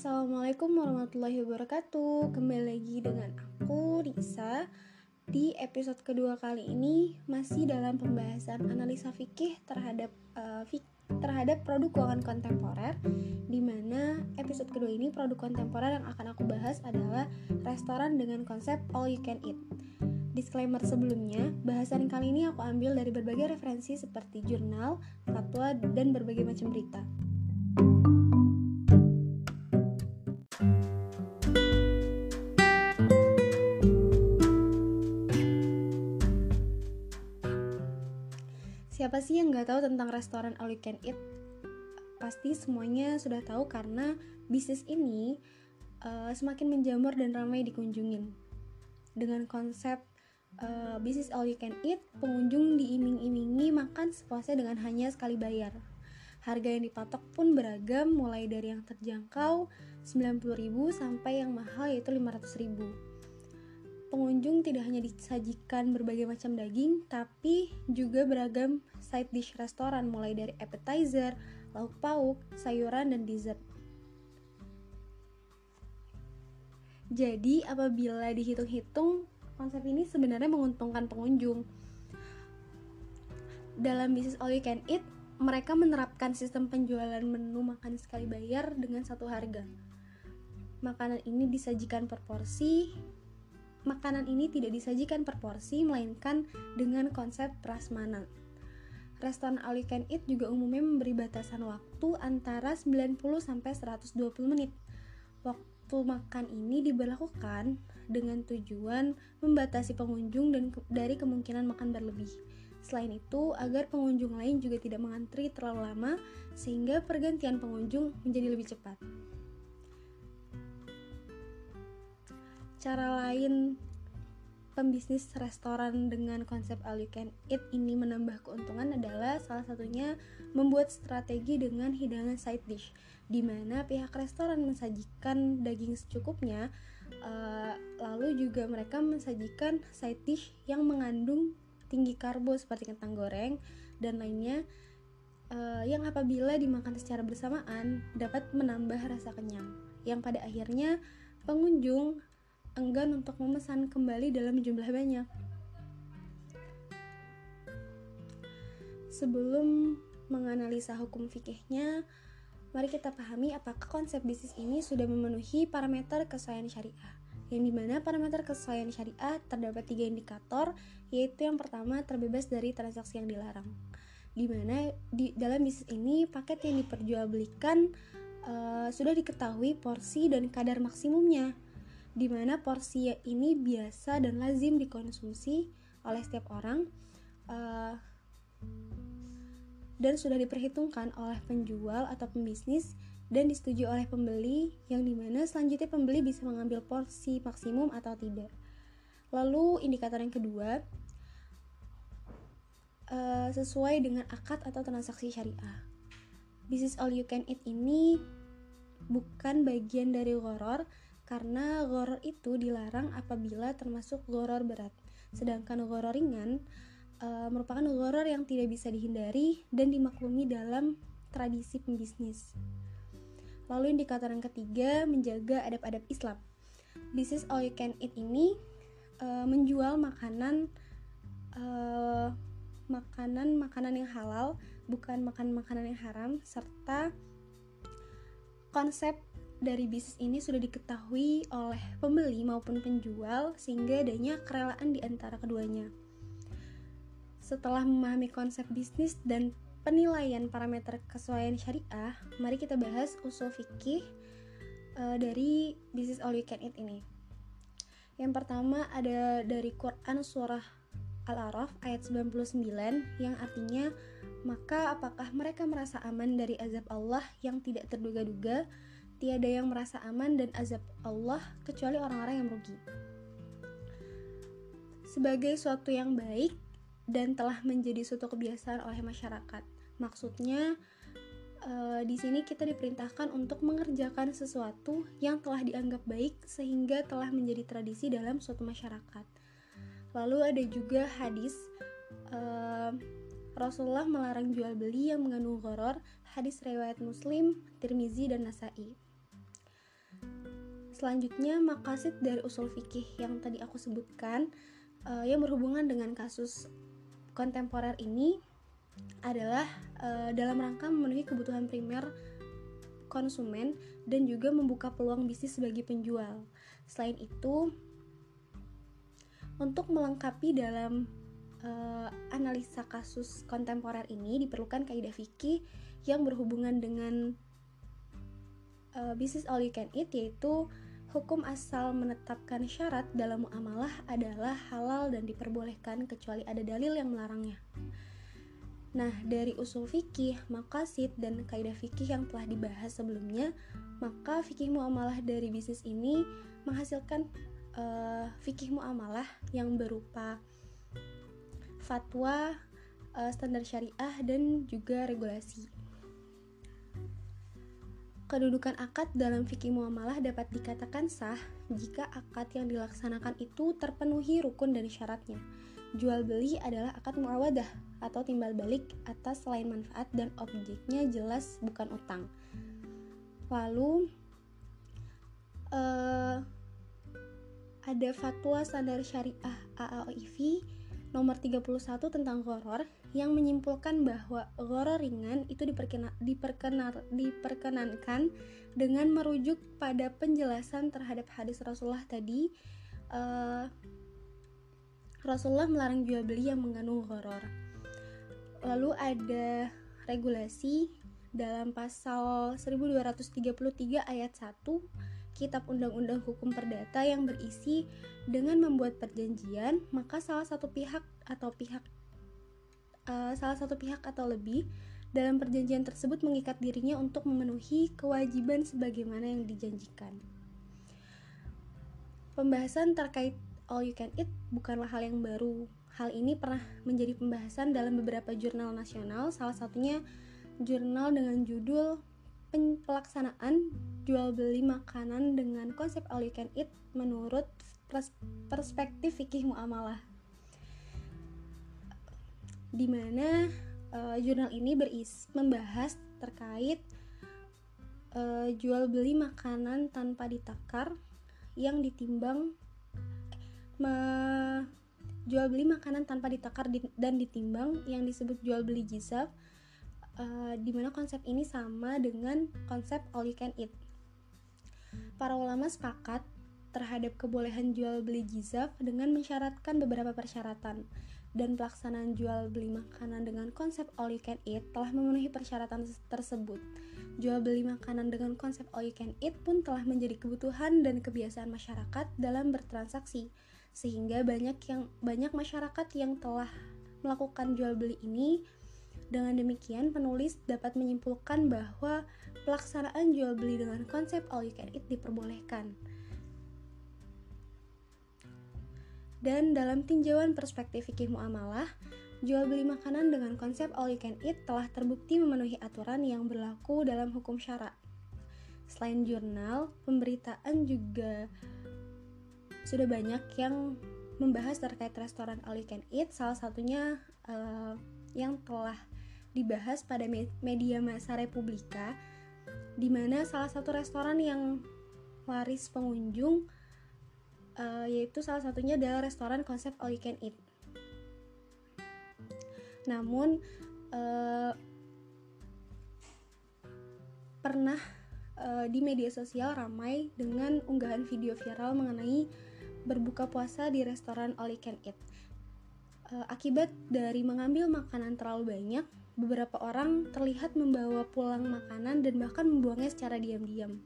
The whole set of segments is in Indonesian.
Assalamualaikum warahmatullahi wabarakatuh. Kembali lagi dengan aku, Risa. Di episode kedua kali ini Masih dalam pembahasan analisa fikih terhadap uh, fik terhadap produk keuangan kontemporer Di mana episode kedua ini produk kontemporer yang akan aku bahas adalah Restoran dengan konsep all you can eat. Disclaimer sebelumnya, bahasan kali ini aku ambil dari berbagai referensi seperti jurnal, fatwa, dan berbagai macam berita. Siapa sih yang nggak tahu tentang restoran all you can eat? Pasti semuanya sudah tahu karena bisnis ini uh, semakin menjamur dan ramai dikunjungin. Dengan konsep uh, bisnis all you can eat, pengunjung diiming-imingi makan sepuasnya dengan hanya sekali bayar. Harga yang dipatok pun beragam mulai dari yang terjangkau 90.000 sampai yang mahal yaitu 500.000 pengunjung tidak hanya disajikan berbagai macam daging, tapi juga beragam side dish restoran mulai dari appetizer, lauk pauk, sayuran, dan dessert. Jadi, apabila dihitung-hitung, konsep ini sebenarnya menguntungkan pengunjung. Dalam bisnis all you can eat, mereka menerapkan sistem penjualan menu makan sekali bayar dengan satu harga. Makanan ini disajikan per porsi, makanan ini tidak disajikan per porsi melainkan dengan konsep prasmanan. Restoran all you can eat juga umumnya memberi batasan waktu antara 90 sampai 120 menit. Waktu makan ini diberlakukan dengan tujuan membatasi pengunjung dan ke dari kemungkinan makan berlebih. Selain itu, agar pengunjung lain juga tidak mengantri terlalu lama sehingga pergantian pengunjung menjadi lebih cepat. Cara lain pembisnis restoran dengan konsep all you can eat ini menambah keuntungan adalah salah satunya membuat strategi dengan hidangan side dish di mana pihak restoran mensajikan daging secukupnya uh, lalu juga mereka mensajikan side dish yang mengandung tinggi karbo seperti kentang goreng dan lainnya uh, yang apabila dimakan secara bersamaan dapat menambah rasa kenyang. Yang pada akhirnya pengunjung enggan untuk memesan kembali dalam jumlah banyak. Sebelum menganalisa hukum fikihnya, mari kita pahami apakah konsep bisnis ini sudah memenuhi parameter kesesuaian syariah. Yang di mana parameter kesesuaian syariah terdapat tiga indikator, yaitu yang pertama terbebas dari transaksi yang dilarang. Di mana di dalam bisnis ini paket yang diperjualbelikan uh, sudah diketahui porsi dan kadar maksimumnya di mana porsi ini biasa dan lazim dikonsumsi oleh setiap orang uh, dan sudah diperhitungkan oleh penjual atau pembisnis dan disetujui oleh pembeli yang di mana selanjutnya pembeli bisa mengambil porsi maksimum atau tidak. Lalu indikator yang kedua uh, sesuai dengan akad atau transaksi syariah. Bisnis all you can eat ini bukan bagian dari goror karena goror itu dilarang apabila termasuk goror berat. Sedangkan goror ringan e, merupakan goror yang tidak bisa dihindari dan dimaklumi dalam tradisi pembisnis. Lalu indikator yang ketiga menjaga adab-adab Islam. Bisnis all you can eat ini e, menjual makanan e, makanan makanan yang halal, bukan makan makanan yang haram serta konsep dari bisnis ini sudah diketahui oleh pembeli maupun penjual sehingga adanya kerelaan di antara keduanya. Setelah memahami konsep bisnis dan penilaian parameter kesesuaian syariah, mari kita bahas usul fikih uh, dari bisnis all you can eat ini. Yang pertama ada dari Quran surah Al-Araf ayat 99 yang artinya maka apakah mereka merasa aman dari azab Allah yang tidak terduga-duga tiada yang merasa aman dan azab Allah kecuali orang-orang yang merugi. Sebagai suatu yang baik dan telah menjadi suatu kebiasaan oleh masyarakat. Maksudnya uh, di sini kita diperintahkan untuk mengerjakan sesuatu yang telah dianggap baik sehingga telah menjadi tradisi dalam suatu masyarakat. Lalu ada juga hadis uh, Rasulullah melarang jual beli yang mengandung goror, hadis riwayat Muslim, Tirmizi dan Nasai. Selanjutnya makasid dari usul fikih yang tadi aku sebutkan uh, yang berhubungan dengan kasus kontemporer ini adalah uh, dalam rangka memenuhi kebutuhan primer konsumen dan juga membuka peluang bisnis bagi penjual. Selain itu, untuk melengkapi dalam uh, analisa kasus kontemporer ini diperlukan kaidah fikih yang berhubungan dengan uh, bisnis all you can eat yaitu hukum asal menetapkan syarat dalam muamalah adalah halal dan diperbolehkan kecuali ada dalil yang melarangnya. Nah, dari usul fikih, makasid, dan kaidah fikih yang telah dibahas sebelumnya, maka fikih muamalah dari bisnis ini menghasilkan uh, fikih muamalah yang berupa fatwa, uh, standar syariah, dan juga regulasi. Kedudukan akad dalam fikih muamalah dapat dikatakan sah jika akad yang dilaksanakan itu terpenuhi rukun dan syaratnya. Jual beli adalah akad muawadah atau timbal balik atas selain manfaat dan objeknya jelas bukan utang. Lalu uh, ada fatwa standar syariah AAOIV nomor 31 tentang goror yang menyimpulkan bahwa goror ringan itu diperkenan, diperkenar, diperkenankan dengan merujuk pada penjelasan terhadap hadis Rasulullah tadi uh, Rasulullah melarang jual beli yang mengandung goror lalu ada regulasi dalam pasal 1233 ayat 1 Kitab Undang-Undang Hukum Perdata yang berisi dengan membuat perjanjian, maka salah satu pihak atau pihak uh, salah satu pihak atau lebih dalam perjanjian tersebut mengikat dirinya untuk memenuhi kewajiban sebagaimana yang dijanjikan. Pembahasan terkait all you can eat bukanlah hal yang baru. Hal ini pernah menjadi pembahasan dalam beberapa jurnal nasional, salah satunya jurnal dengan judul pelaksanaan jual beli makanan dengan konsep all you can eat menurut perspektif fikih muamalah. Di mana uh, jurnal ini beris membahas terkait uh, jual beli makanan tanpa ditakar yang ditimbang me, jual beli makanan tanpa ditakar di, dan ditimbang yang disebut jual beli jizaf uh, di mana konsep ini sama dengan konsep all you can eat. Para ulama sepakat terhadap kebolehan jual beli jizaf dengan mensyaratkan beberapa persyaratan dan pelaksanaan jual beli makanan dengan konsep all you can eat telah memenuhi persyaratan tersebut. Jual beli makanan dengan konsep all you can eat pun telah menjadi kebutuhan dan kebiasaan masyarakat dalam bertransaksi, sehingga banyak yang banyak masyarakat yang telah melakukan jual beli ini dengan demikian, penulis dapat menyimpulkan bahwa pelaksanaan jual beli dengan konsep all you can eat diperbolehkan. Dan dalam tinjauan perspektif fikih muamalah, jual beli makanan dengan konsep all you can eat telah terbukti memenuhi aturan yang berlaku dalam hukum syarak. Selain jurnal, pemberitaan juga sudah banyak yang membahas terkait restoran all you can eat, salah satunya uh, yang telah dibahas pada media masa Republika di mana salah satu restoran yang waris pengunjung uh, yaitu salah satunya adalah restoran konsep all you can eat. Namun uh, pernah uh, di media sosial ramai dengan unggahan video viral mengenai berbuka puasa di restoran all you can eat. Uh, akibat dari mengambil makanan terlalu banyak, beberapa orang terlihat membawa pulang makanan dan bahkan membuangnya secara diam-diam.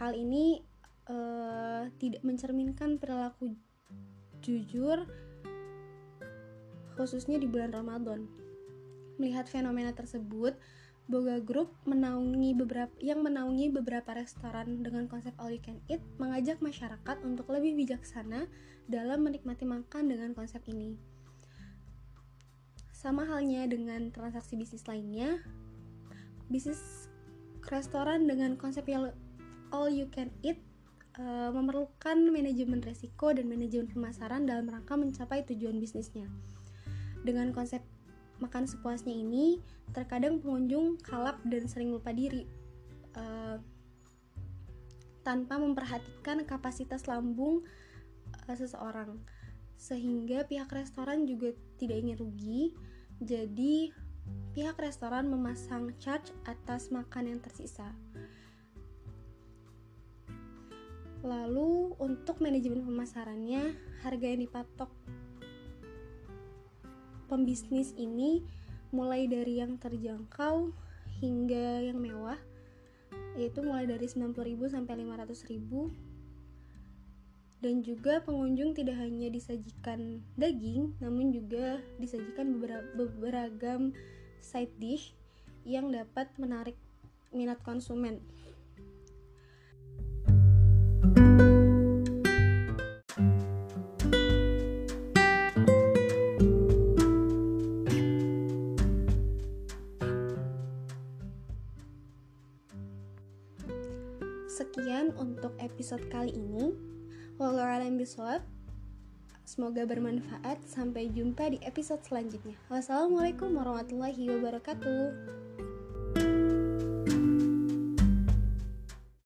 Hal ini uh, tidak mencerminkan perilaku jujur, khususnya di bulan Ramadan. Melihat fenomena tersebut, Boga Group menaungi beberapa yang menaungi beberapa restoran dengan konsep all you can eat mengajak masyarakat untuk lebih bijaksana dalam menikmati makan dengan konsep ini. Sama halnya dengan transaksi bisnis lainnya, bisnis restoran dengan konsep yang all you can eat uh, memerlukan manajemen resiko dan manajemen pemasaran dalam rangka mencapai tujuan bisnisnya. Dengan konsep makan sepuasnya ini, terkadang pengunjung kalap dan sering lupa diri. Uh, tanpa memperhatikan kapasitas lambung uh, seseorang sehingga pihak restoran juga tidak ingin rugi jadi pihak restoran memasang charge atas makan yang tersisa. Lalu untuk manajemen pemasarannya harga yang dipatok pembisnis ini mulai dari yang terjangkau hingga yang mewah yaitu mulai dari 90.000 sampai 500.000 dan juga pengunjung tidak hanya disajikan daging namun juga disajikan beragam side dish yang dapat menarik minat konsumen. Sekian untuk episode kali ini. Wallahualam bisawab. Semoga bermanfaat. Sampai jumpa di episode selanjutnya. Wassalamualaikum warahmatullahi wabarakatuh.